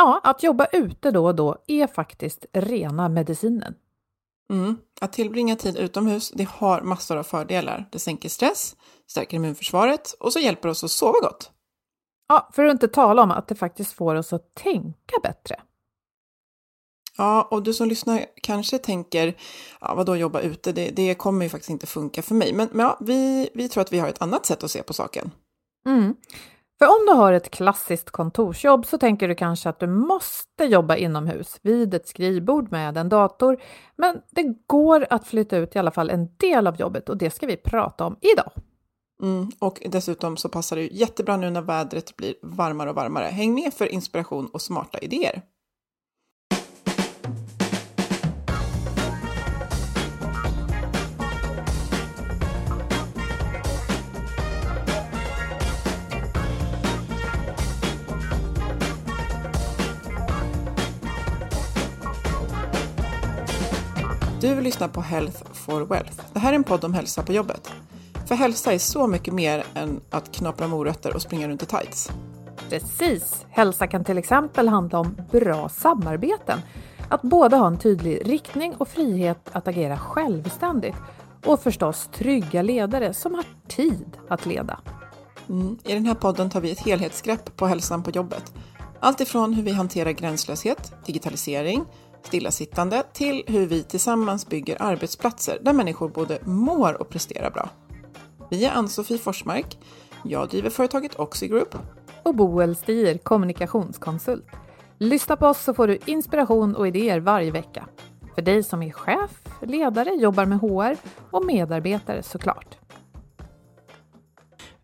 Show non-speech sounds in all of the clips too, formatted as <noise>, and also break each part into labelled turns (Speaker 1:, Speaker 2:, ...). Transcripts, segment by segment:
Speaker 1: Ja, att jobba ute då och då är faktiskt rena medicinen.
Speaker 2: Mm. Att tillbringa tid utomhus, det har massor av fördelar. Det sänker stress, stärker immunförsvaret och så hjälper oss att sova gott.
Speaker 1: Ja, för att inte tala om att det faktiskt får oss att tänka bättre.
Speaker 2: Ja, och du som lyssnar kanske tänker, ja, vadå jobba ute, det, det kommer ju faktiskt inte funka för mig. Men, men ja, vi, vi tror att vi har ett annat sätt att se på saken.
Speaker 1: Mm. För om du har ett klassiskt kontorsjobb så tänker du kanske att du måste jobba inomhus vid ett skrivbord med en dator. Men det går att flytta ut i alla fall en del av jobbet och det ska vi prata om idag.
Speaker 2: Mm, och dessutom så passar det jättebra nu när vädret blir varmare och varmare. Häng med för inspiration och smarta idéer. Du lyssnar på Health for Wealth. Det här är en podd om hälsa på jobbet. För hälsa är så mycket mer än att knapra morötter och springa runt i tights.
Speaker 1: Precis! Hälsa kan till exempel handla om bra samarbeten. Att både ha en tydlig riktning och frihet att agera självständigt. Och förstås trygga ledare som har tid att leda.
Speaker 2: Mm. I den här podden tar vi ett helhetsgrepp på hälsan på jobbet. Allt ifrån hur vi hanterar gränslöshet, digitalisering, stillasittande till hur vi tillsammans bygger arbetsplatser där människor både mår och presterar bra. Vi är Ann-Sofie Forsmark. Jag driver företaget Oxigroup.
Speaker 1: Och Boel Stier, kommunikationskonsult. Lyssna på oss så får du inspiration och idéer varje vecka. För dig som är chef, ledare, jobbar med HR och medarbetare såklart.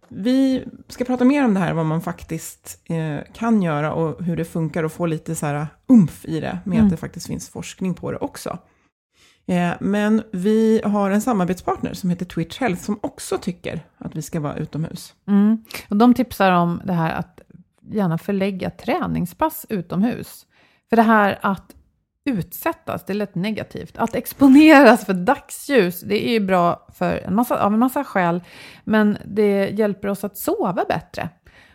Speaker 2: Vi ska prata mer om det här, vad man faktiskt eh, kan göra och hur det funkar och få lite så här umf i det med mm. att det faktiskt finns forskning på det också. Eh, men vi har en samarbetspartner som heter Twitch Health som också tycker att vi ska vara utomhus.
Speaker 1: Mm. Och de tipsar om det här att gärna förlägga träningspass utomhus. För det här att utsättas, det är lätt negativt. Att exponeras för dagsljus, det är ju bra för en massa, av en massa skäl, men det hjälper oss att sova bättre.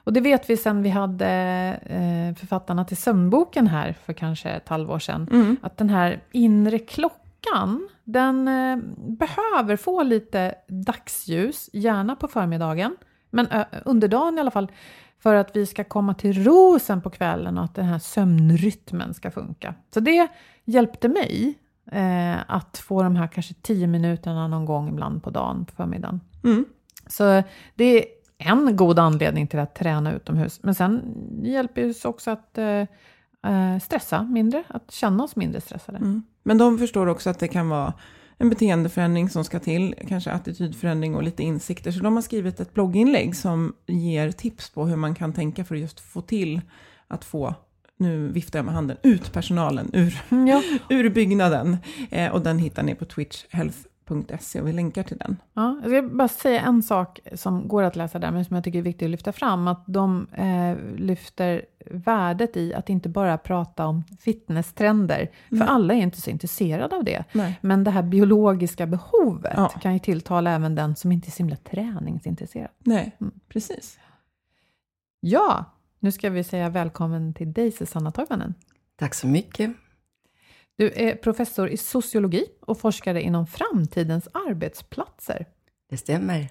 Speaker 1: Och det vet vi sen vi hade eh, författarna till sömnboken här för kanske ett halvår sedan, mm. att den här inre klockan, den eh, behöver få lite dagsljus, gärna på förmiddagen, men under dagen i alla fall, för att vi ska komma till ro sen på kvällen och att den här sömnrytmen ska funka. Så det hjälpte mig eh, att få de här kanske tio minuterna någon gång ibland på dagen på förmiddagen. Mm. Så det är en god anledning till att träna utomhus. Men sen hjälper det också att eh, eh, stressa mindre, att känna oss mindre stressade. Mm.
Speaker 2: Men de förstår också att det kan vara en beteendeförändring som ska till, kanske attitydförändring och lite insikter. Så de har skrivit ett blogginlägg som ger tips på hur man kan tänka för att just få till att få nu viftar jag med handen, ut personalen ur, ja. <laughs> ur byggnaden. Eh, och den hittar ni på twitchhealth.se och vi länkar till den.
Speaker 1: Ja, jag ska bara säga en sak som går att läsa där, men som jag tycker är viktigt att lyfta fram. Att de eh, lyfter värdet i att inte bara prata om fitnesstrender, för
Speaker 2: Nej.
Speaker 1: alla är inte så intresserade av det.
Speaker 2: Nej.
Speaker 1: Men det här biologiska behovet
Speaker 2: Ja.
Speaker 1: kan ju tilltala även den som inte är så himla träningsintresserad.
Speaker 2: Nej,
Speaker 1: Mm.
Speaker 2: precis.
Speaker 1: Ja, nu ska vi säga välkommen till dig Susanna Toivonen.
Speaker 3: Tack så mycket.
Speaker 1: Du är professor i sociologi och forskare inom framtidens arbetsplatser.
Speaker 3: Det stämmer.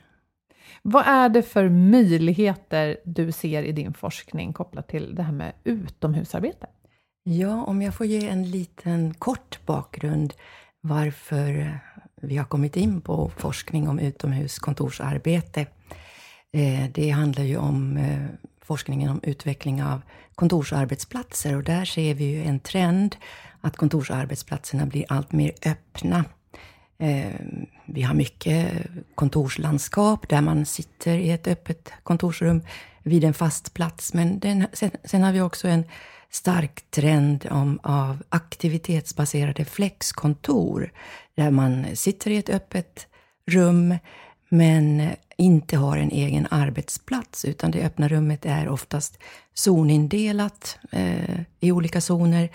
Speaker 1: Vad är det för möjligheter du ser i din forskning kopplat till det här med utomhusarbete?
Speaker 3: Ja, om jag får ge en liten kort bakgrund varför vi har kommit in på forskning om utomhuskontorsarbete. Eh, Det handlar ju om eh, forskningen om utveckling av kontorsarbetsplatser och där ser vi ju en trend att kontorsarbetsplatserna blir allt mer öppna. Eh, vi har mycket kontorslandskap där man sitter i ett öppet kontorsrum vid en fast plats. Men den, sen, sen har vi också en stark trend om, av aktivitetsbaserade flexkontor. Där man sitter i ett öppet rum men inte har en egen arbetsplats. Utan det öppna rummet är oftast zonindelat eh, i olika zoner.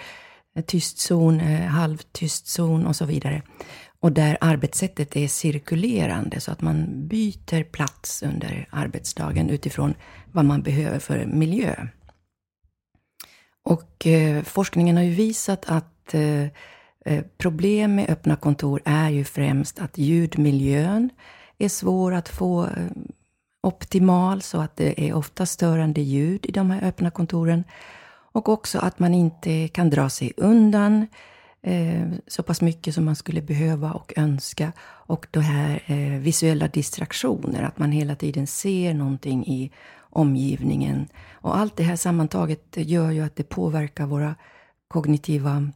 Speaker 3: Eh, tyst zon, eh, halvtyst zon och så vidare. Och där arbetssättet är cirkulerande så att man byter plats under arbetsdagen utifrån vad man behöver för miljö. Och eh, forskningen har ju visat att eh, eh problem med öppna kontor är ju främst att ljudmiljön är svår att få eh, optimal så att det är ofta störande ljud i de här öppna kontoren. Och också att man inte kan dra sig undan eh, så pass mycket som man skulle behöva och önska. Och de här eh, visuella distraktioner, att man hela tiden ser någonting i omgivningen. Och allt det här sammantaget gör ju att det påverkar våra kognitiva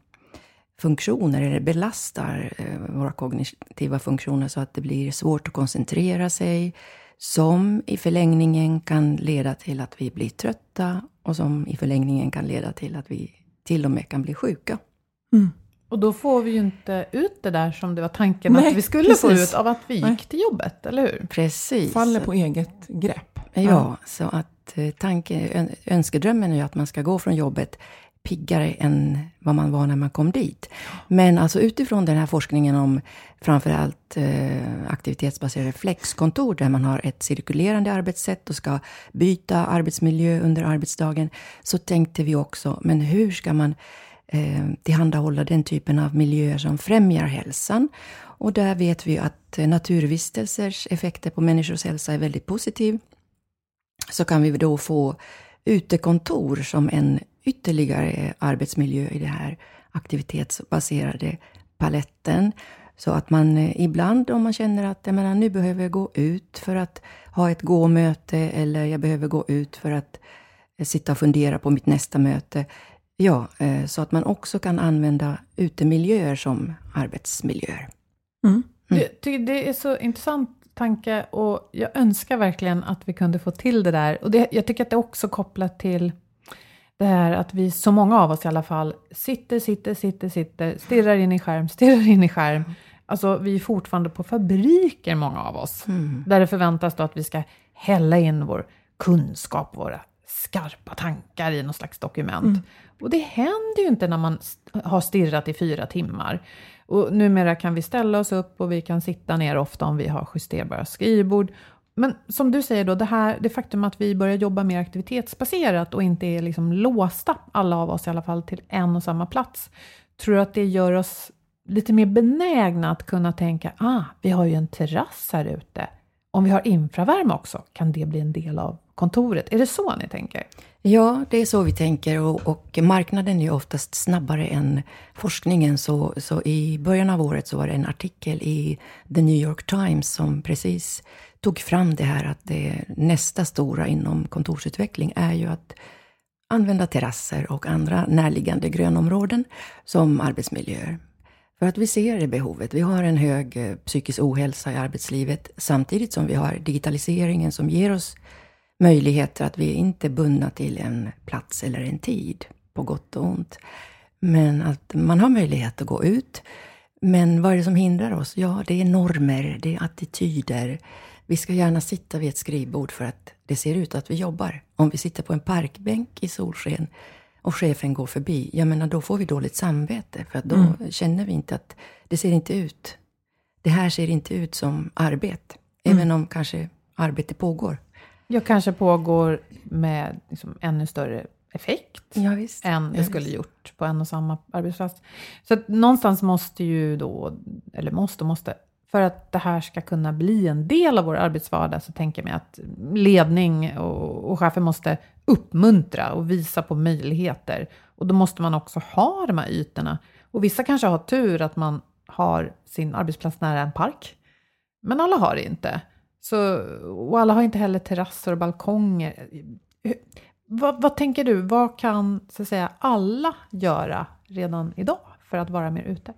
Speaker 3: funktioner, eller belastar eh, våra kognitiva funktioner så att det blir svårt att koncentrera sig, som i förlängningen kan leda till att vi blir trötta och som i förlängningen kan leda till att vi till och med kan bli sjuka.
Speaker 1: Och då får vi ju inte ut det där som det var tanken
Speaker 2: Nej,
Speaker 1: att vi skulle få
Speaker 2: precis.
Speaker 1: ut av att vi gick
Speaker 2: Nej.
Speaker 1: till jobbet, eller hur?
Speaker 3: Precis.
Speaker 2: Faller på eget grepp.
Speaker 3: Ja, så att eh, tanke, ön- önskedrömmen är ju att man ska gå från jobbet piggare än vad man var när man kom dit. Men alltså utifrån den här forskningen om framförallt eh, aktivitetsbaserade flexkontor där man har ett cirkulerande arbetssätt och ska byta arbetsmiljö under arbetsdagen, så tänkte vi också, men hur ska man eh, tillhandahålla den typen av miljöer som främjar hälsan? Och där vet vi att naturvistelsers effekter på människors hälsa är väldigt positiv så kan vi då få utekontor som en ytterligare arbetsmiljö i det här aktivitetsbaserade paletten. Så att man eh, ibland om man känner att jag menar, nu behöver jag gå ut för att ha ett gåmöte eller jag behöver gå ut för att eh, sitta och fundera på mitt nästa möte. Ja, eh, så att man också kan använda utemiljöer som arbetsmiljöer.
Speaker 2: Mm.
Speaker 1: Jag tycker det är så intressant tanke och jag önskar verkligen att vi kunde få till det där. Och det, jag tycker att det är också kopplat till det här att vi, så många av oss i alla fall, sitter, sitter, sitter, sitter, stirrar in i skärm, stirrar in i skärm. Alltså vi är fortfarande på fabriker, många av oss. Där det förväntas då att vi ska hälla in vår kunskap, våra skarpa tankar i något slags dokument. Och det händer ju inte när man har stirrat i fyra timmar. Och numera kan vi ställa oss upp och vi kan sitta ner ofta om vi har justerbara skrivbord. Men som du säger då, det, här, det faktum att vi börjar jobba mer aktivitetsbaserat och inte är liksom låsta, alla av oss i alla fall, till en och samma plats. Tror du att det gör oss lite mer benägna att kunna tänka, ah, vi har ju en terrass här ute. Om vi har infravärme också, kan det bli en del av kontoret? Är det så ni tänker?
Speaker 3: Ja, det är så vi tänker och, och marknaden är ju oftast snabbare än forskningen. Så, så i början av året så var det en artikel i The New York Times som precis tog fram det här att det nästa stora inom kontorsutveckling är ju att använda terrasser och andra närliggande grönområden som arbetsmiljöer. För att vi ser det behovet. Vi har en hög eh, psykisk ohälsa i arbetslivet samtidigt som vi har digitaliseringen som ger oss möjligheter att vi inte är bundna till en plats eller en tid, på gott och ont. Men att man har möjlighet att gå ut Men vad är det som hindrar oss? Ja, det är normer, det är attityder. Vi ska gärna sitta vid ett skrivbord för att det ser ut att vi jobbar. Om vi sitter på en parkbänk i solsken och chefen går förbi, jag menar då får vi dåligt samvete. För att då mm. känner vi inte att det ser inte ut. Det här ser inte ut som arbete. Mm. Även om kanske arbete pågår.
Speaker 1: Ja, kanske pågår med liksom ännu större effekt
Speaker 3: ja,
Speaker 1: än det skulle gjort på en och samma arbetsplats. Så någonstans måste ju då, eller måste måste, för att det här ska kunna bli en del av vår arbetsvardag så tänker jag mig att ledning och, och chefer måste uppmuntra och visa på möjligheter. Och då måste man också ha de här ytorna. Och vissa kanske har tur att man har sin arbetsplats nära en park. Men alla har det inte. Så, och alla har inte heller terrasser och balkonger. Vad, vad, tänker du, vad kan så att säga, alla göra redan idag för att vara mer ute?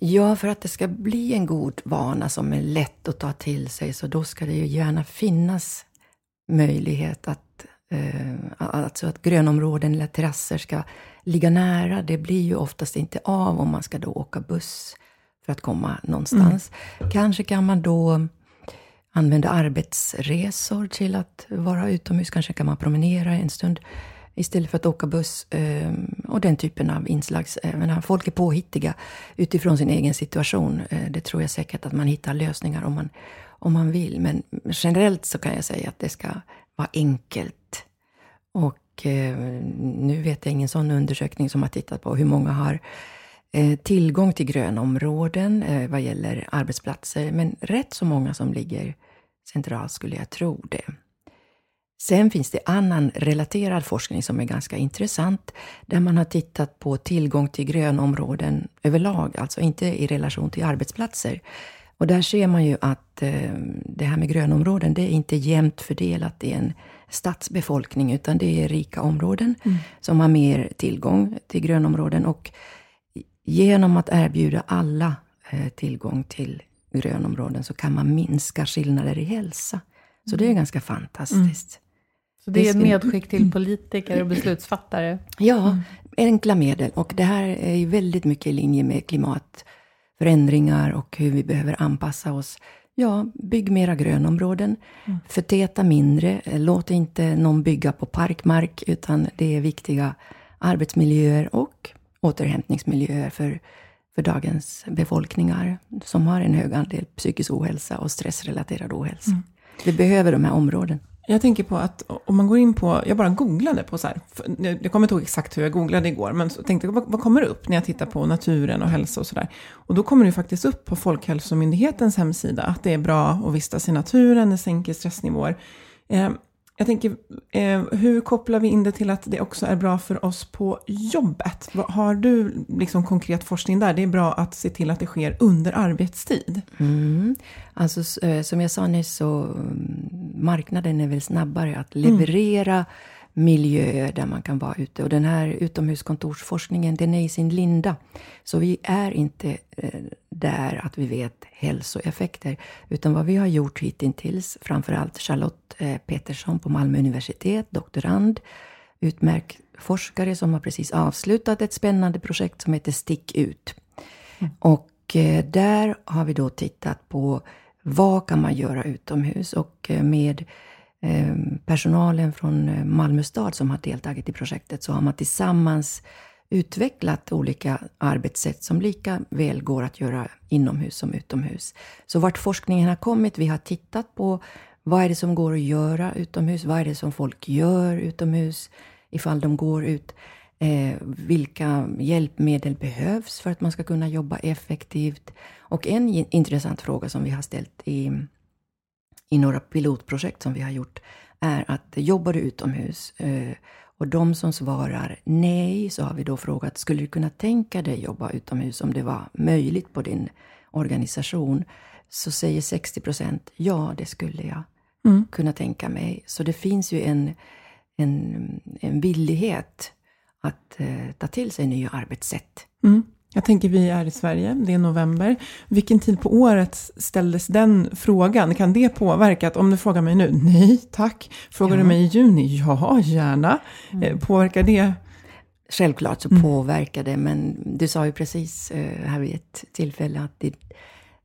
Speaker 3: Ja, för att det ska bli en god vana som är lätt att ta till sig, så då ska det ju gärna finnas möjlighet att, eh, alltså att grönområden eller terrasser ska ligga nära. Det blir ju oftast inte av om man ska då åka buss för att komma någonstans. Mm. Kanske kan man då använda arbetsresor till att vara utomhus. Kanske kan man promenera en stund istället för att åka buss. Ehm, och den typen av inslag. Eh, folk är påhittiga utifrån sin egen situation. Eh, det tror jag säkert att man hittar lösningar om man, om man vill. Men generellt så kan jag säga att det ska vara enkelt. Och eh, nu vet jag ingen sån undersökning som har tittat på hur många har tillgång till grönområden vad gäller arbetsplatser. Men rätt så många som ligger centralt skulle jag tro det. Sen finns det annan relaterad forskning som är ganska intressant, där man har tittat på tillgång till grönområden överlag, alltså inte i relation till arbetsplatser. Och där ser man ju att eh, det här med grönområden, det är inte jämnt fördelat i en stadsbefolkning, utan det är rika områden mm. som har mer tillgång till grönområden. Och genom att erbjuda alla eh, tillgång till grönområden så kan man minska skillnader i hälsa. Så det är ganska fantastiskt. Mm.
Speaker 1: Så det är ett medskick till politiker och beslutsfattare?
Speaker 3: Ja, mm. enkla medel. Och det här är ju väldigt mycket i linje med klimatförändringar och hur vi behöver anpassa oss. Ja, bygg mera grönområden. Mm. Förtäta mindre. Låt inte någon bygga på parkmark, utan det är viktiga arbetsmiljöer och återhämtningsmiljöer för för dagens befolkningar som har en hög andel psykisk ohälsa och stressrelaterad ohälsa. Mm. Vi behöver de här områdena.
Speaker 2: Jag tänker på att om man går in på, jag bara googlade på så här, jag kommer inte ihåg exakt hur jag googlade igår, men så tänkte vad, vad kommer upp när jag tittar på naturen och hälsa och sådär. Och då kommer det faktiskt upp på Folkhälsomyndighetens hemsida att det är bra att vistas i naturen, det sänker stressnivåer. Ehm, jag tänker, eh, hur kopplar vi in det till att det också är bra för oss på jobbet? Har du liksom konkret forskning där? Det är bra att se till att det sker under arbetstid.
Speaker 3: Mm. Alltså, eh, som jag sa nyss, så mm, marknaden är väl snabbare att leverera mm miljöer där man kan vara ute. Och den här utomhuskontorsforskningen, den är i sin linda. Så vi är inte eh, där att vi vet hälsoeffekter. Utan vad vi har gjort hittills, framförallt Charlotte eh, Petersson på Malmö universitet, doktorand, utmärkt forskare som har precis avslutat ett spännande projekt som heter Stick ut. Mm. Och eh, där har vi då tittat på vad kan man göra utomhus och med Ehm, personalen från eh, Malmö stad som har deltagit i projektet så har man tillsammans utvecklat olika arbetssätt som lika väl går att göra inomhus som utomhus. Så vart forskningen har kommit, vi har tittat på vad är det som går att göra utomhus? Vad är det som folk gör utomhus ifall de går ut? Eh, vilka hjälpmedel behövs för att man ska kunna jobba effektivt? Och en intressant fråga som vi har ställt i i några pilotprojekt som vi har gjort, är att jobbar du utomhus? Eh, och de som svarar nej, så har vi då frågat, skulle du kunna tänka dig jobba utomhus om det var möjligt på din organisation? Så säger 60 procent, ja, det skulle jag mm. kunna tänka mig. Så det finns ju en, en, en villighet att eh, ta till sig nya arbetssätt.
Speaker 2: Mm. Jag tänker vi är i Sverige, det är november. Vilken tid på året ställdes den frågan? Kan det påverka? Att om du frågar mig nu, nej tack. Frågar ja. du mig i juni, ja gärna. Mm. Eh, påverkar det?
Speaker 3: självklart så påverkar det, men du sa ju precis eh, här vid ett tillfälle att ditt,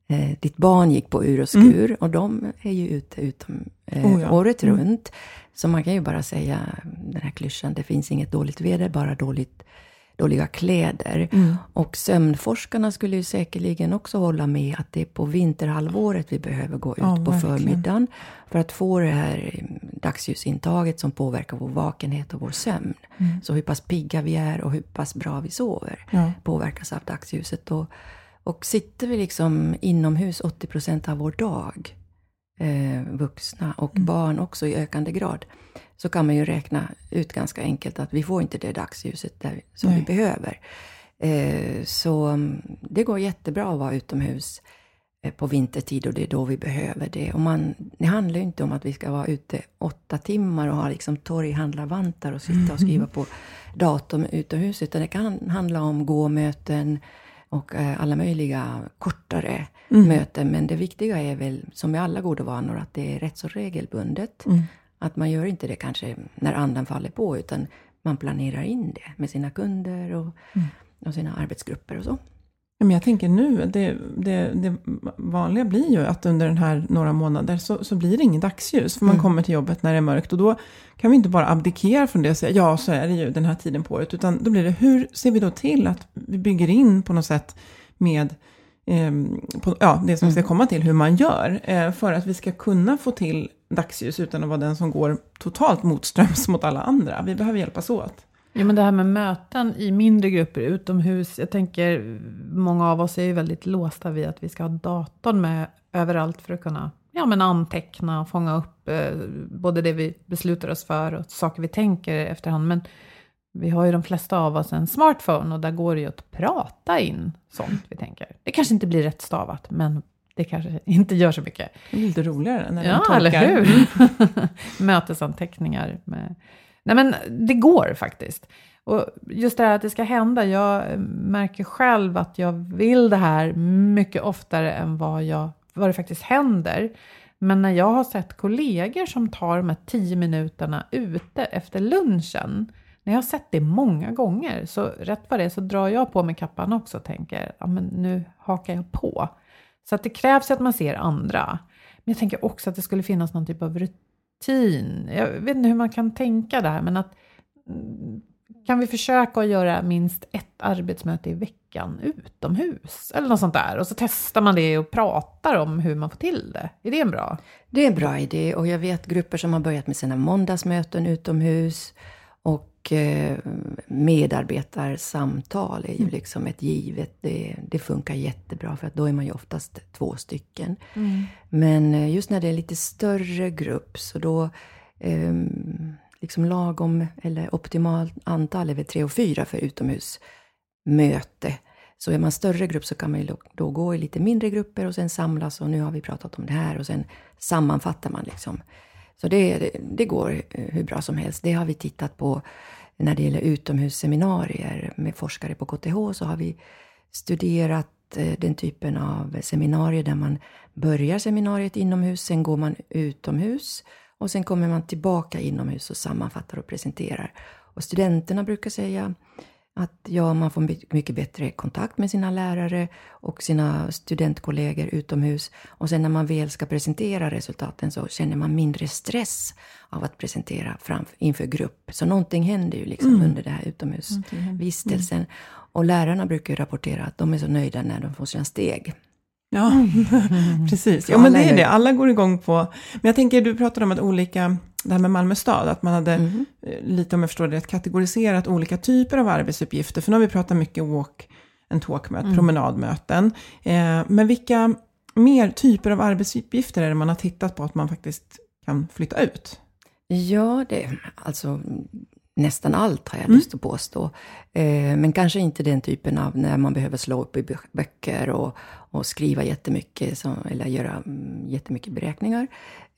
Speaker 3: eh, ditt barn gick på ur och skur och de är ju ute utom,
Speaker 2: Oh ja.
Speaker 3: året runt. Så man kan ju bara säga den här klyschan, det finns inget dåligt väder, bara dåligt, dåliga kläder. Och sömnforskarna skulle ju säkerligen också hålla med att det är på vinterhalvåret vi behöver gå ut
Speaker 2: Ja,
Speaker 3: på
Speaker 2: verkligen.
Speaker 3: förmiddagen för att få det här eh, dagsljusintaget som påverkar vår vakenhet och vår sömn. Så hur pass pigga vi är och hur pass bra vi sover
Speaker 2: Ja.
Speaker 3: påverkas av dagsljuset. Och, och sitter vi liksom inomhus 80 procent av vår dag, eh, vuxna och barn också i ökande grad, så kan man ju räkna ut ganska enkelt att vi får inte det dagsljuset där, som
Speaker 2: Nej.
Speaker 3: vi behöver. Eh, så mm, det går jättebra att vara utomhus eh, på vintertid och det är då vi behöver det. Och man, det handlar ju inte om att vi ska vara ute åtta timmar och ha liksom torghandlarvantar och sitta och skriva på datorn utomhus, utan det kan handla om gåmöten och eh, alla möjliga kortare möten. Men det viktiga är väl, som med alla goda vanor, att det är rätt så regelbundet. Att man gör inte det kanske när andan faller på, utan man planerar in det med sina kunder och, och sina arbetsgrupper och så.
Speaker 2: Men jag tänker nu, det, det, det vanliga blir ju att under den här några månader så, så blir det ingen dagsljus. För man
Speaker 3: Mm.
Speaker 2: kommer till jobbet när det är mörkt och då kan vi inte bara abdikera från det och säga ja så är det ju den här tiden på året. Utan då blir det hur ser vi då till att vi bygger in på något sätt med ehm, på, ja, det som vi
Speaker 3: Mm.
Speaker 2: ska komma till, hur man gör. Eh, för att vi ska kunna få till dagsljus utan att vara den som går totalt motströms mot alla andra. Vi behöver hjälpas åt.
Speaker 1: Ja, men det här med möten i mindre grupper utomhus. Jag tänker, många av oss är ju väldigt låsta vid att vi ska ha datorn med överallt för att kunna ja, men anteckna och fånga upp eh, både det vi beslutar oss för och saker vi tänker efterhand. Men vi har ju de flesta av oss en smartphone och där går det ju att prata in sånt vi tänker. Det kanske inte blir rätt stavat, men det kanske <laughs> inte gör så mycket.
Speaker 2: Det blir lite roligare när
Speaker 1: Ja,
Speaker 2: den
Speaker 1: eller
Speaker 2: tolkar.
Speaker 1: hur? <laughs> <laughs> Mötesanteckningar. Med... Nej, men det går faktiskt. Och just det här att det ska hända. Jag märker själv att jag vill det här mycket oftare än vad, jag, vad det faktiskt händer. Men när jag har sett kollegor som tar de här tio minuterna ute efter lunchen. När jag har sett det många gånger, så rätt vad det är så drar jag på mig kappan också och tänker, ja men nu hakar jag på. Så att det krävs att man ser andra. Men jag tänker också att det skulle finnas någon typ av rutin. Jag vet inte hur man kan tänka där, men att kan vi försöka att göra minst ett arbetsmöte i veckan utomhus? Eller något sånt där. Och så testar man det och pratar om hur man får till det. Är det en bra?
Speaker 3: Det är en bra idé och jag vet grupper som har börjat med sina måndagsmöten utomhus. Och eh, medarbetarsamtal är ju liksom ett givet. Det, det funkar jättebra för att då är man ju oftast två stycken. Men eh, just när det är lite större grupp så då ehm, liksom lagom eller optimalt antal är väl tre och fyra för utomhusmöte. Så är man större grupp så kan man ju då- gå i lite mindre grupper och sen samlas och nu har vi pratat om det här och sen sammanfattar man liksom. Så det, det, går eh, hur bra som helst. Det har vi tittat på när det gäller utomhusseminarier med forskare på KTH så har vi studerat eh, den typen av seminarier där man börjar seminariet inomhus, sen går man utomhus och sen kommer man tillbaka inomhus och sammanfattar och presenterar. Och studenterna brukar säga att ja, man får my- mycket bättre kontakt med sina lärare och sina studentkollegor utomhus. Och sen när man väl ska presentera resultaten så känner man mindre stress av att presentera framför, inför grupp. Så någonting händer ju liksom under det här utomhusvistelsen. Och lärarna brukar rapportera att de är så nöjda när de får sina steg.
Speaker 2: Ja, <laughs> precis.
Speaker 3: Så
Speaker 2: Ja, men det
Speaker 3: är
Speaker 2: det. Alla går igång på... Men jag tänker, du pratade om att olika... Det här med Malmö stad, att man hade
Speaker 3: Mhm.
Speaker 2: eh, lite, om jag förstår det rätt, kategoriserat olika typer av arbetsuppgifter. För nu har vi pratat mycket walk and talk-möten,
Speaker 3: Mm.
Speaker 2: promenadmöten. Eh, men vilka mer typer av arbetsuppgifter är det man har tittat på att man faktiskt kan flytta ut?
Speaker 3: Ja, det, alltså nästan allt har jag lust att påstå. Eh, men kanske inte den typen av när man behöver slå upp i bö- böcker och, och skriva jättemycket, så, eller göra mm, jättemycket beräkningar.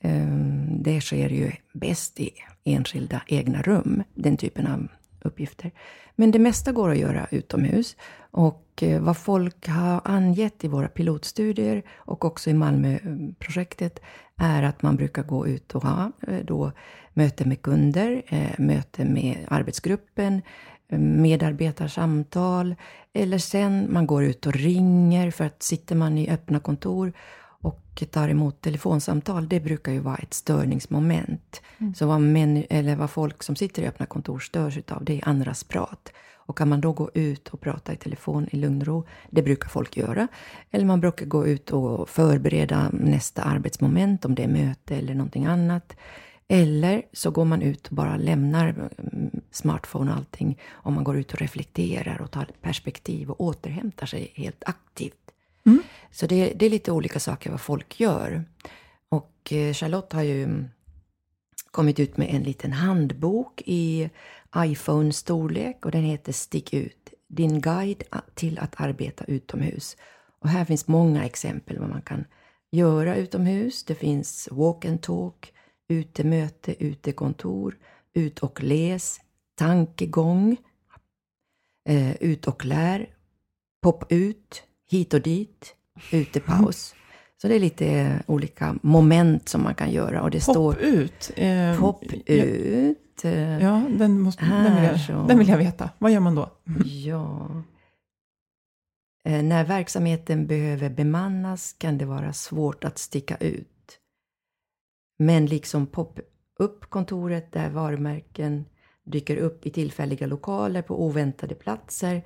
Speaker 3: Eh, det sker ju bäst i enskilda egna rum, den typen av uppgifter. Men det mesta går att göra utomhus. Och eh, vad folk har angett i våra pilotstudier och också i Malmöprojektet är att man brukar gå ut och ha eh, då möte med kunder, eh, möte med arbetsgruppen medarbetarsamtal. Eller sen man går ut och ringer, för att sitter man i öppna kontor och tar emot telefonsamtal, det brukar ju vara ett störningsmoment. Mm. Så vad, män, eller vad folk som sitter i öppna kontor störs av, det är andras prat. Och kan man då gå ut och prata i telefon i lugn och ro, det brukar folk göra. Eller man brukar gå ut och förbereda nästa arbetsmoment, om det är möte eller någonting annat. Eller så går man ut och bara lämnar mm, smartphone och allting. Om man går ut och reflekterar och tar perspektiv och återhämtar sig helt aktivt. Mm. Så det, det, är lite olika saker vad folk gör. Och eh, Charlotte har ju mm, kommit ut med en liten handbok i iPhone-storlek och den heter Stick ut, din guide till att arbeta utomhus. Och här finns många exempel vad man kan göra utomhus. Det finns walk and talk, utemöte, utekontor, ut och läs, tankegång, eh, ut och lär, pop ut, hit och dit, utepaus. Så det är lite olika moment som man kan göra. Och det
Speaker 2: pop
Speaker 3: står,
Speaker 2: ut?
Speaker 3: Eh, pop ut.
Speaker 2: Ja, den, måste, den, vill jag, den vill jag veta. Vad gör man då?
Speaker 3: Ja. Eh, när verksamheten behöver bemannas kan det vara svårt att sticka ut. Men liksom pop-up-kontoret där varumärken dyker upp i tillfälliga lokaler på oväntade platser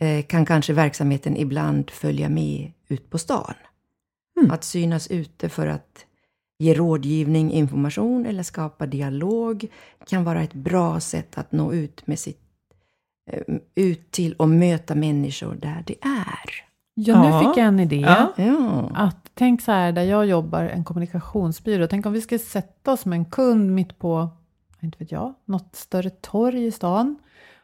Speaker 3: eh, kan kanske verksamheten ibland följa med ut på stan. Mm. Att synas ute för att ge rådgivning, information eller skapa dialog kan vara ett bra sätt att nå ut med sitt eh, ut till och möta människor där det är.
Speaker 1: Ja, nu fick jag en idé. Ja. Att tänk så här, där jag jobbar, en kommunikationsbyrå. Tänk om vi skulle sätta oss med en kund mitt på, inte vet jag, något större torg i stan.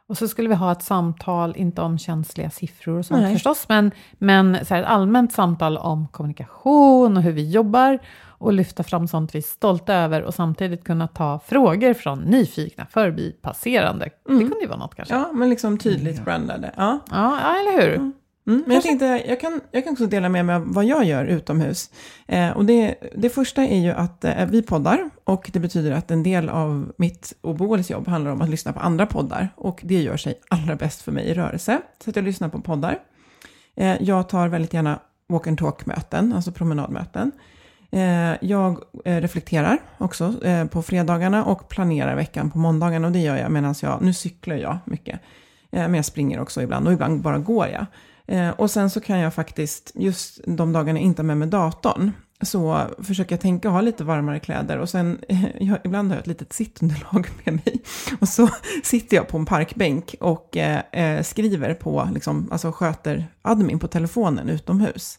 Speaker 1: Och så skulle vi ha ett samtal, inte om känsliga siffror och sånt Nej. förstås, men, men så här, ett allmänt samtal om kommunikation och hur vi jobbar och lyfta fram sånt vi är stolta över och samtidigt kunna ta frågor från nyfikna förbipasserande. Mm. Det kunde ju vara något kanske.
Speaker 2: Ja, men liksom tydligt brandade. Ja,
Speaker 1: ja, ja eller hur? Mm.
Speaker 2: Mm, men jag tänkte, jag kan, jag kan också dela med mig av vad jag gör utomhus. Eh, och det, det första är ju att eh, vi poddar och det betyder att en del av mitt och Boels jobb handlar om att lyssna på andra poddar. Och det gör sig allra bäst för mig i rörelse, så att jag lyssnar på poddar. Eh, jag tar väldigt gärna walk and talk-möten, alltså promenadmöten. Eh, jag eh, reflekterar också eh, på fredagarna och planerar veckan på måndagarna. Och det gör jag medan jag, nu cyklar jag mycket. Men jag springer också ibland och ibland bara går jag. Eh, och sen så kan jag faktiskt, just de dagarna jag inte har med mig datorn, så försöker jag tänka och ha lite varmare kläder. Och sen, <laughs> jag, ibland har jag ett litet sittunderlag <laughs> med mig. Och så <laughs> sitter jag på en parkbänk och eh, eh, skriver på, liksom, alltså sköter admin på telefonen utomhus.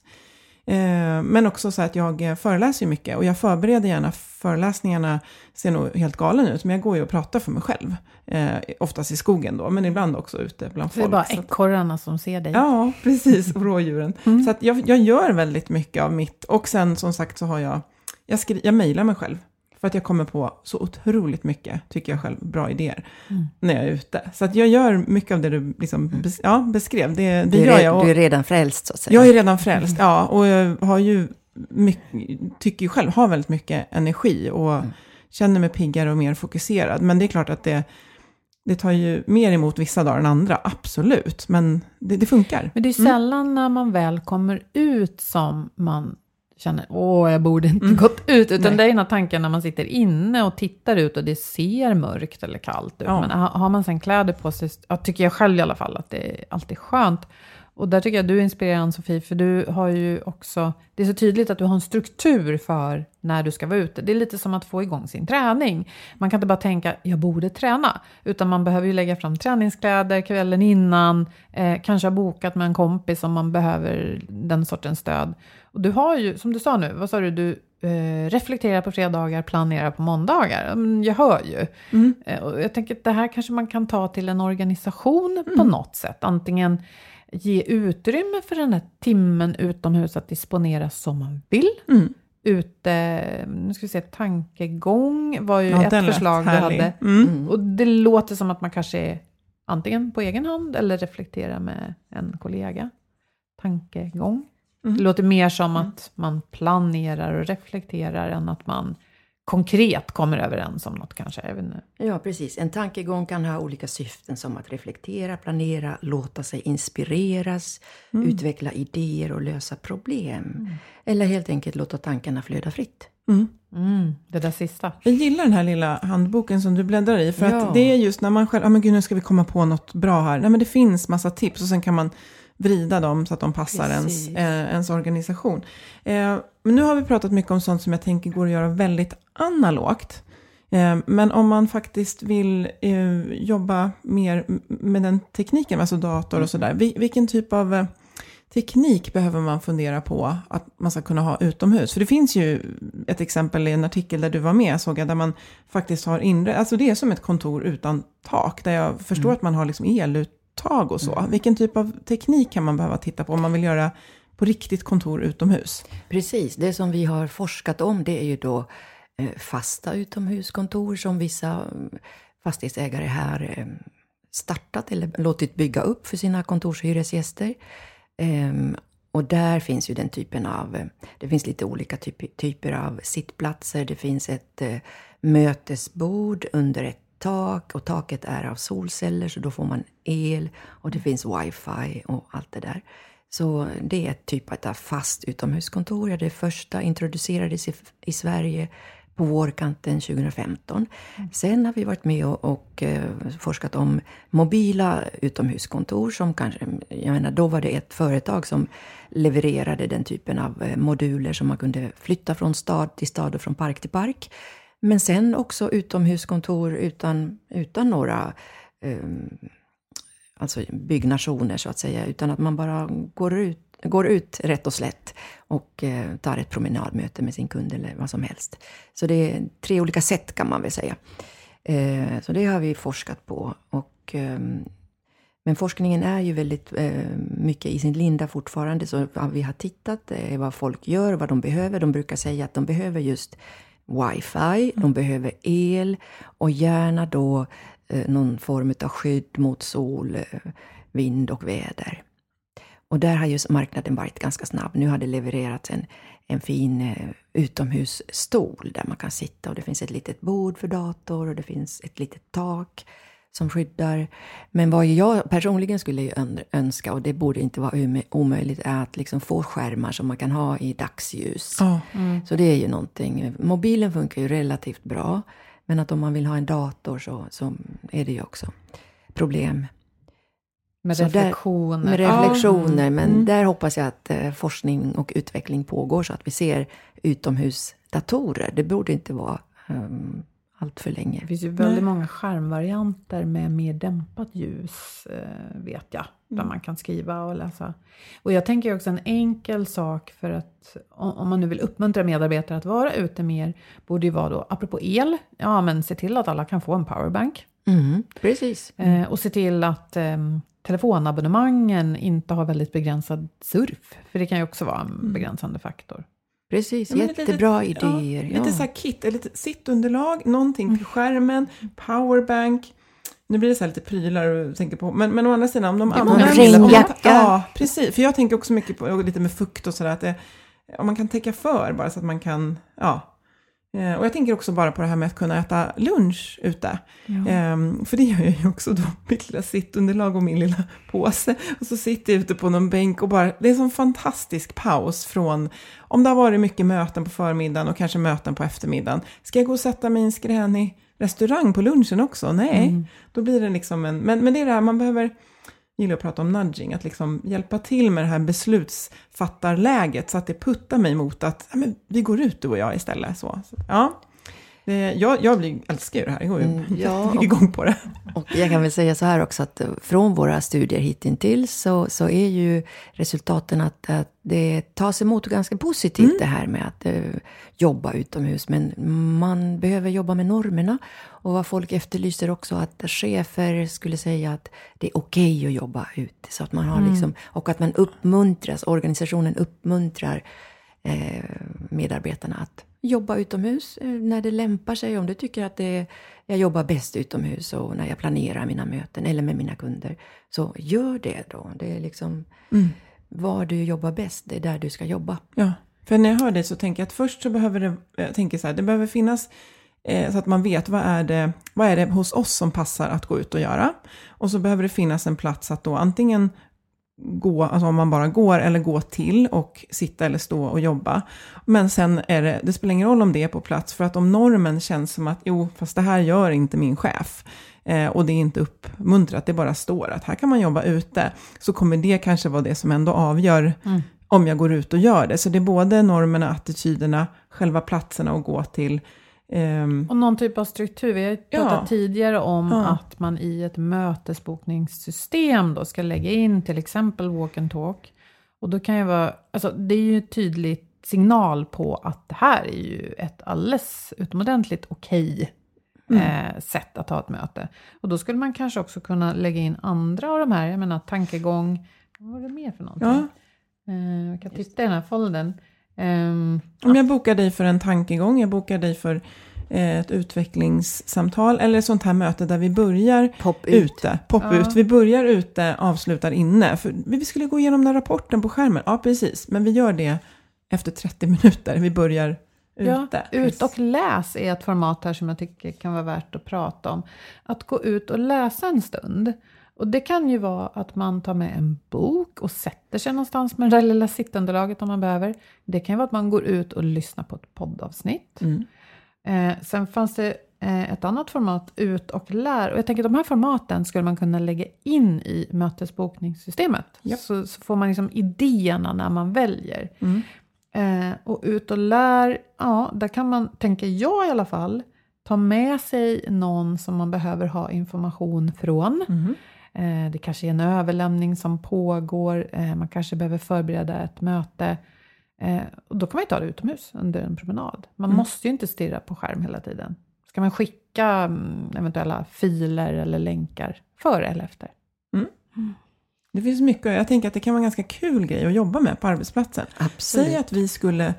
Speaker 2: Eh, men också så att jag föreläser mycket och jag förbereder gärna föreläsningarna, ser nog helt galen ut, men jag går ju och pratar för mig själv. Eh, oftast i skogen då, men ibland också ute bland folk.
Speaker 1: Det är bara ekorrarna som ser dig.
Speaker 2: Ja, <laughs> precis, och rådjuren. <laughs> Mm. Så att jag, jag gör väldigt mycket av mitt, och sen som sagt så har jag, jag, skri, jag mejlar mig själv. För att jag kommer på så otroligt mycket, tycker jag själv, bra idéer mm. när jag är ute. Så att jag gör mycket av det du liksom mm. bes, ja, beskrev. Det, det
Speaker 3: du,
Speaker 2: gör jag.
Speaker 3: Och, du är redan frälst, så att säga.
Speaker 2: Jag är redan frälst, mm. ja. Och jag har ju, mycket, tycker ju själv, har väldigt mycket energi och mm. känner mig piggare och mer fokuserad. Men det är klart att det, det tar ju mer emot vissa dagar än andra, absolut. Men det, det funkar.
Speaker 1: Men det är sällan när man väl kommer ut som man känner åh, jag borde inte mm. gått ut. Utan Nej. det är den här tanken när man sitter inne och tittar ut och det ser mörkt eller kallt ut. Ja. Men har man sen kläder på sig, tycker jag själv i alla fall, att det är alltid skönt. Och där tycker jag du är inspirerande Sofie, för du har ju också, det är så tydligt att du har en struktur för när du ska vara ute. Det är lite som att få igång sin träning. Man kan inte bara tänka, jag borde träna, utan man behöver ju lägga fram träningskläder kvällen innan, eh, kanske ha bokat med en kompis om man behöver den sortens stöd. Och du har ju, som du sa nu, vad sa du, du eh, reflekterar på fredagar, planerar på måndagar. Jag hör ju. Mm. Eh, och jag tänker att det här kanske man kan ta till en organisation mm. på något sätt. Antingen ge utrymme för den här timmen utomhus att disponera som man vill. Mm. Ute, nu ska vi se, tankegång var ju ja, ett förslag du hade. Mm. mm. Och det låter som att man kanske är antingen på egen hand eller reflekterar med en kollega. Tankegång. Mm. Det låter mer som mm. att man planerar och reflekterar än att man konkret kommer överens om något kanske. Inte.
Speaker 3: Ja, precis. En tankegång kan ha olika syften som att reflektera, planera, låta sig inspireras, utveckla idéer och lösa problem. Eller helt enkelt låta tankarna flöda fritt.
Speaker 1: Mm, det där sista.
Speaker 2: Jag gillar den här lilla handboken som du bläddrar i. För
Speaker 3: Ja.
Speaker 2: att det är just när man själv, ja men gud nu ska vi komma på något bra här. Nej men det finns massa tips och sen kan man vrida dem så att de passar ens, eh, ens organisation. Eh, men nu har vi pratat mycket om sånt som jag tänker går att göra väldigt analogt. Eh, men om man faktiskt vill eh, jobba mer med den tekniken, alltså dator och sådär. Vi, vilken typ av eh, teknik behöver man fundera på att man ska kunna ha utomhus? För det finns ju ett exempel i en artikel där du var med, såg jag, där man faktiskt har inre, alltså det är som ett kontor utan tak, där jag förstår att man har liksom eluttag och så. Vilken typ av teknik kan man behöva titta på om man vill göra på riktigt kontor utomhus?
Speaker 3: Precis, det som vi har forskat om det är ju då eh, fasta utomhuskontor som vissa mm, fastighetsägare här eh, startat eller låtit bygga upp för sina kontorshyresgäster. Ehm, och där finns ju den typen av, eh, det finns lite olika typ, typer av sittplatser. Det finns ett mötesbord under ett tak och taket är av solceller så då får man el och det finns wifi och allt det där. Så det är ett typ av fast utomhuskontor. Det första introducerades i, i Sverige på vårkanten 2015. Sen har vi varit med och, och eh, forskat om mobila utomhuskontor som kanske, jag menar då var det ett företag som levererade den typen av eh, moduler som man kunde flytta från stad till stad och från park till park. Men sen också utomhuskontor utan, utan några um, alltså byggnationer så att säga, utan att man bara går ut, går ut rätt och slätt och eh, tar ett promenadmöte med sin kund eller vad som helst. Så det är tre olika sätt kan man väl säga. Eh, så det har vi forskat på. Och, ehm, men forskningen är ju väldigt eh, mycket i sin linda fortfarande, så vad vi har tittat är vad folk gör, vad de behöver. De brukar säga att de behöver just wifi, de behöver el och gärna då eh, någon form av skydd mot sol, eh, vind och väder. Och där har ju marknaden varit ganska snabb. Nu har det levererats en, en fin eh, utomhusstol där man kan sitta och det finns ett litet bord för dator och det finns ett litet tak som skyddar. Men vad jag personligen skulle önska, och det borde inte vara omöjligt, är att liksom få skärmar som man kan ha i dagsljus.
Speaker 2: Ja.
Speaker 3: Så det är ju någonting. Mobilen funkar ju relativt bra, men att om man vill ha en dator så, så är det ju också problem.
Speaker 1: Med
Speaker 3: Så där-
Speaker 1: reflektioner.
Speaker 3: Med reflektioner, men
Speaker 2: Mm.
Speaker 3: där hoppas jag att eh, forskning och utveckling pågår så att vi ser utomhusdatorer. Det borde inte vara um, allt för länge.
Speaker 1: Det finns ju väldigt många skärmvarianter med mer dämpat ljus, eh, vet jag, där man kan skriva och läsa. Och jag tänker också en enkel sak för att om man nu vill uppmuntra medarbetare att vara ute mer, borde ju vara då, apropå el, ja men se till att alla kan få en powerbank.
Speaker 3: Mm, precis.
Speaker 1: Eh, och se till att eh, telefonabonnemangen inte har väldigt begränsad surf, för det kan ju också vara en begränsande faktor.
Speaker 3: Precis,
Speaker 2: Ja,
Speaker 3: jättebra
Speaker 2: litet-
Speaker 3: idéer.
Speaker 2: Ja,
Speaker 3: Ja,
Speaker 2: lite så här kit, ett litet sittunderlag, någonting till skärmen, powerbank. Nu blir det så här lite prylar och tänker på, men, men å andra sidan om de används...
Speaker 3: regnjacka.
Speaker 2: Ja, precis. För jag tänker också mycket på, lite med fukt och sådär, att det, om man kan täcka för bara så att man kan, ja. Eh, Och jag tänker också bara på det här med att kunna äta lunch ute. Ehm, för det gör jag ju också då, <laughs> mitt lilla sittunderlag och min lilla påse. Och så sitter jag ute på någon bänk och bara, det är en sån fantastisk paus från, om det har varit mycket möten på förmiddagen och kanske möten på eftermiddagen. Ska jag gå och sätta mig i en skränig restaurang på lunchen också? Nej, då blir det liksom en, men, men det är det här, man behöver, gillar att prata om nudging, att liksom hjälpa till med det här beslutsfattarläget så att det puttar mig mot att ja, men vi går ut du och jag istället. Så, så, ja. Det, jag, jag blir, älskar ju det här, jag går ju
Speaker 3: Mm, <laughs> ja, och-
Speaker 2: igång på det.
Speaker 3: Och jag kan väl säga så här också att eh, från våra studier hittills så, så är ju resultaten att, att det tas emot ganska positivt det här med att eh, jobba utomhus. Men man behöver jobba med normerna. Och vad folk efterlyser också att chefer skulle säga att det är okej att jobba ute. Så att man har liksom, och att man uppmuntras, organisationen uppmuntrar eh, medarbetarna att jobba utomhus eh, när det lämpar sig. Om du tycker att det är, jag jobbar bäst utomhus och när jag planerar mina möten eller med mina kunder, så gör det då. Det är liksom var du jobbar bäst, det är där du ska jobba.
Speaker 2: Ja. För när jag hör dig så tänker jag att först så behöver det, jag tänker så här, det behöver finnas eh, så att man vet vad är, det, vad är det hos oss som passar att gå ut och göra. Och så behöver det finnas en plats att då antingen gå, alltså om man bara går, eller gå till och sitta eller stå och jobba. Men sen är det, det spelar ingen roll om det är på plats, för att om normen känns som att jo, fast det här gör inte min chef, eh, och det är inte uppmuntrat, det bara står att här kan man jobba ute, så kommer det kanske vara det som ändå avgör
Speaker 1: Mm.
Speaker 2: om jag går ut och gör det. Så det är både normerna, attityderna, själva platserna att gå till. Ehm,
Speaker 1: Och någon typ av struktur. Vi har ju
Speaker 2: Ja.
Speaker 1: pratat tidigare om
Speaker 2: Ja.
Speaker 1: att man i ett mötesbokningssystem då ska lägga in till exempel walk and talk. Och då kan ju vara, alltså det är ju en tydlig signal på att det här är ju ett alldeles utomordentligt okej
Speaker 2: Mm.
Speaker 1: eh, sätt att ha ett möte. Och då skulle man kanske också kunna lägga in andra av de här, jag menar tankegång, vad var det mer för någonting?
Speaker 2: Ja.
Speaker 1: Eh, jag kan titta i den här foldern. Ehm,
Speaker 2: Om jag bokar dig för en tankegång, jag bokar dig för eh, ett utvecklingssamtal eller ett sånt här möte där vi börjar
Speaker 3: Pop ut.
Speaker 2: ute, pop
Speaker 1: Ja.
Speaker 2: ut. Vi börjar ute, avslutar inne. För vi skulle gå igenom den rapporten på skärmen, ja precis, men vi gör det efter 30 minuter. Vi börjar ute.
Speaker 1: Ja, ut och läs är ett format här som jag tycker kan vara värt att prata om. Att gå ut och läsa en stund. Och det kan ju vara att man tar med en bok och sätter sig någonstans med det där lilla sittunderlaget om man behöver. Det kan ju vara att man går ut och lyssnar på ett poddavsnitt.
Speaker 2: Mm.
Speaker 1: Eh, sen fanns det eh, ett annat format, ut och lär. Och jag tänker att de här formaten skulle man kunna lägga in i mötesbokningssystemet.
Speaker 2: Japp.
Speaker 1: Så, så får man liksom idéerna när man väljer.
Speaker 2: Mm.
Speaker 1: Eh, och ut och lär, ja, där kan man, tänker jag i alla fall, ta med sig någon som man behöver ha information från.
Speaker 2: Mhm.
Speaker 1: Eh, det kanske är en överlämning som pågår, eh, man kanske behöver förbereda ett möte. Eh, och då kan man ju ta det utomhus under en promenad. Man
Speaker 2: Mm.
Speaker 1: måste ju inte stirra på skärm hela tiden. Ska man skicka mm, eventuella filer eller länkar före eller efter?
Speaker 2: Det finns mycket, jag tänker att det kan vara en ganska kul grej att jobba med på arbetsplatsen.
Speaker 3: Absolut.
Speaker 2: Säg att vi skulle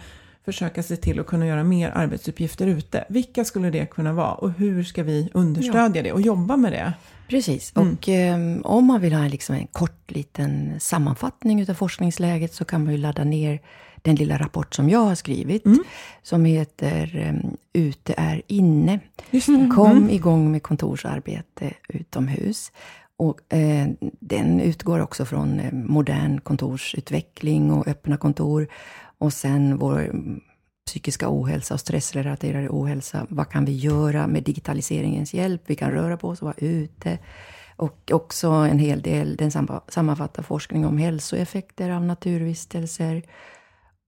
Speaker 2: försöka se till att kunna göra mer arbetsuppgifter ute. Vilka skulle det kunna vara och hur ska vi understödja det och jobba med det?
Speaker 3: Precis.
Speaker 2: Mm.
Speaker 3: Och ehm, om man vill ha liksom en kort liten sammanfattning utav forskningsläget så kan man ju ladda ner den lilla rapport som jag har skrivit.
Speaker 2: Mm.
Speaker 3: Som heter ehm, Ute är inne.
Speaker 2: Det.
Speaker 3: Kom
Speaker 2: Mm.
Speaker 3: igång med kontorsarbete utomhus. Och, eh, den utgår också från eh, modern kontorsutveckling och öppna kontor. Och sen vår psykiska ohälsa och stressrelaterade ohälsa. Vad kan vi göra med digitaliseringens hjälp? Vi kan röra på oss och vara ute. Och också en hel del, den sammanfattar forskning om hälsoeffekter av naturvistelser.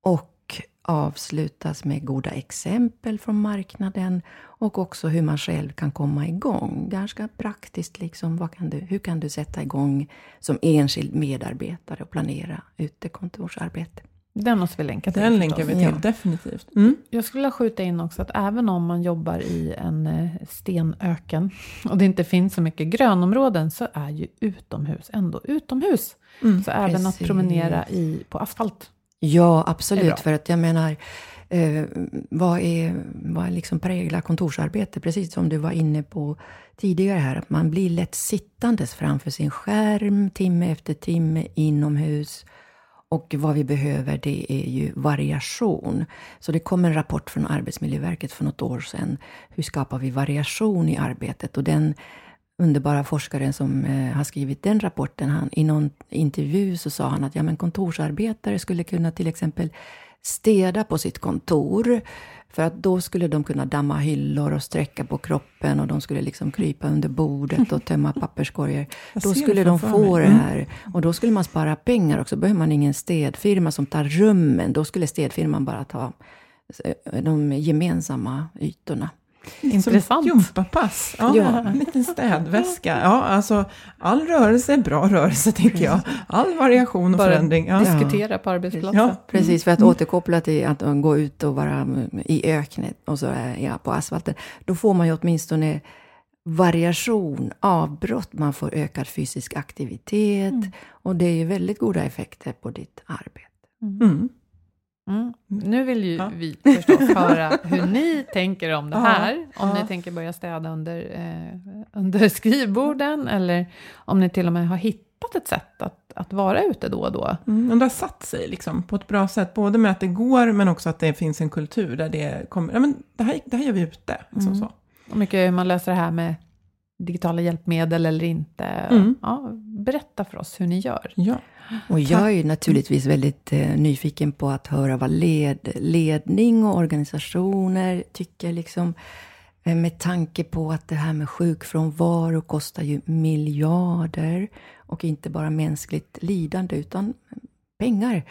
Speaker 3: Och avslutas med goda exempel från marknaden och också hur man själv kan komma igång. Ganska praktiskt, liksom, vad kan du, hur kan du sätta igång som enskild medarbetare och planera utekontorsarbete?
Speaker 1: Den måste vi länka till.
Speaker 2: Den
Speaker 1: förstås.
Speaker 2: länkar vi till,
Speaker 3: Ja.
Speaker 2: definitivt. Mm.
Speaker 1: Jag skulle vilja skjuta in också att även om man jobbar i en eh, stenöken och det inte finns så mycket grönområden så är ju utomhus ändå utomhus.
Speaker 2: Mm.
Speaker 1: Så även att
Speaker 3: precis.
Speaker 1: promenera i, på asfalt.
Speaker 3: Ja, absolut. För att jag menar, eh, vad, är, vad liksom präglar kontorsarbete? Precis som du var inne på tidigare här, att man blir lätt sittandes framför sin skärm timme efter timme inomhus. Och vad vi behöver det är ju variation. Så det kom en rapport från Arbetsmiljöverket för något år sedan. Hur skapar vi variation i arbetet? Och den underbara forskaren som eh, har skrivit den rapporten, han, i någon intervju så sa han att ja, men kontorsarbetare skulle kunna till exempel städa på sitt kontor. För att då skulle de kunna damma hyllor och sträcka på kroppen och de skulle liksom krypa under bordet och tömma <laughs> papperskorgar. Då skulle de få
Speaker 2: mig.
Speaker 3: det
Speaker 2: Mm.
Speaker 3: här. Och då skulle man spara pengar också. behöver man ingen städfirma som tar rummen. Då skulle städfirman bara ta eh, de gemensamma ytorna.
Speaker 1: Intressant.
Speaker 2: Som gympapass. Ja,
Speaker 3: Ja.
Speaker 2: En liten städväska. Ja, alltså all rörelse är bra rörelse, tänker jag. All variation och
Speaker 1: Bara
Speaker 2: förändring. Ja.
Speaker 1: Diskutera på arbetsplatsen.
Speaker 2: Ja.
Speaker 3: Precis, för att återkoppla till att uh, gå ut och vara mm, i öknen och så är jag på asfalten. Då får man ju åtminstone variation, avbrott, man får ökad fysisk aktivitet. Och det är ju väldigt goda effekter på ditt arbete.
Speaker 2: Mm.
Speaker 1: Mm. Nu vill ju
Speaker 2: Ja.
Speaker 1: vi förstås <laughs> höra hur ni tänker om det här. Om ni tänker börja städa under, eh, under <laughs> skrivborden eller om ni till och med har hittat ett sätt att, att vara ute då och då.
Speaker 2: Mm, och det har satt sig liksom på ett bra sätt, både med att det går, men också att det finns en kultur där det kommer, ja men det här, det här gör vi ute. Liksom
Speaker 1: Mm.
Speaker 2: så.
Speaker 1: Och mycket hur man löser det här med digitala hjälpmedel eller inte.
Speaker 2: Mm.
Speaker 1: Ja, berätta för oss hur ni gör.
Speaker 2: Ja.
Speaker 3: Och jag är naturligtvis väldigt eh, nyfiken på att höra vad led, ledning och organisationer tycker. Liksom, eh, med tanke på att det här med sjukfrånvaro kostar ju miljarder. Och inte bara mänskligt lidande, utan pengar.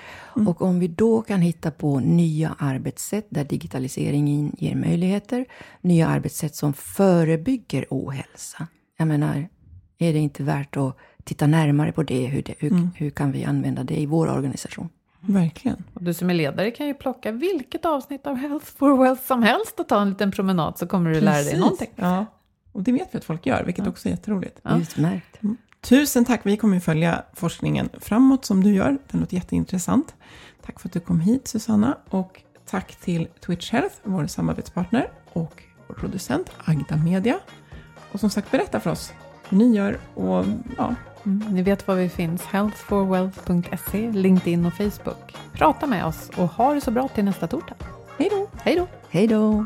Speaker 3: Och om vi då kan hitta på nya arbetssätt där digitaliseringen ger möjligheter. Nya arbetssätt som förebygger ohälsa. Jag menar, är det inte värt att titta närmare på det? Hur, det, hur, hur kan vi använda det i vår organisation?
Speaker 2: Verkligen.
Speaker 1: Och du som är ledare kan ju plocka vilket avsnitt av Health for Wealth som helst och ta en liten promenad så kommer du lära dig
Speaker 2: Precis.
Speaker 1: någonting.
Speaker 2: Ja. Och det vet vi att folk gör, vilket också är jätteroligt.
Speaker 3: Utmärkt.
Speaker 2: Tusen tack, vi kommer följa forskningen framåt som du gör. Den låter jätteintressant. Tack för att du kom hit Susanna och tack till Twitch Health, vår samarbetspartner och vår producent Agda Media. Och som sagt, berätta för oss hur ni gör och ja,
Speaker 1: Mm, ni vet var vi finns, healthforwealth.se, LinkedIn och Facebook. Prata med oss och ha det så bra till nästa torsdag.
Speaker 2: hej då!
Speaker 1: Hej då!
Speaker 3: Hej då!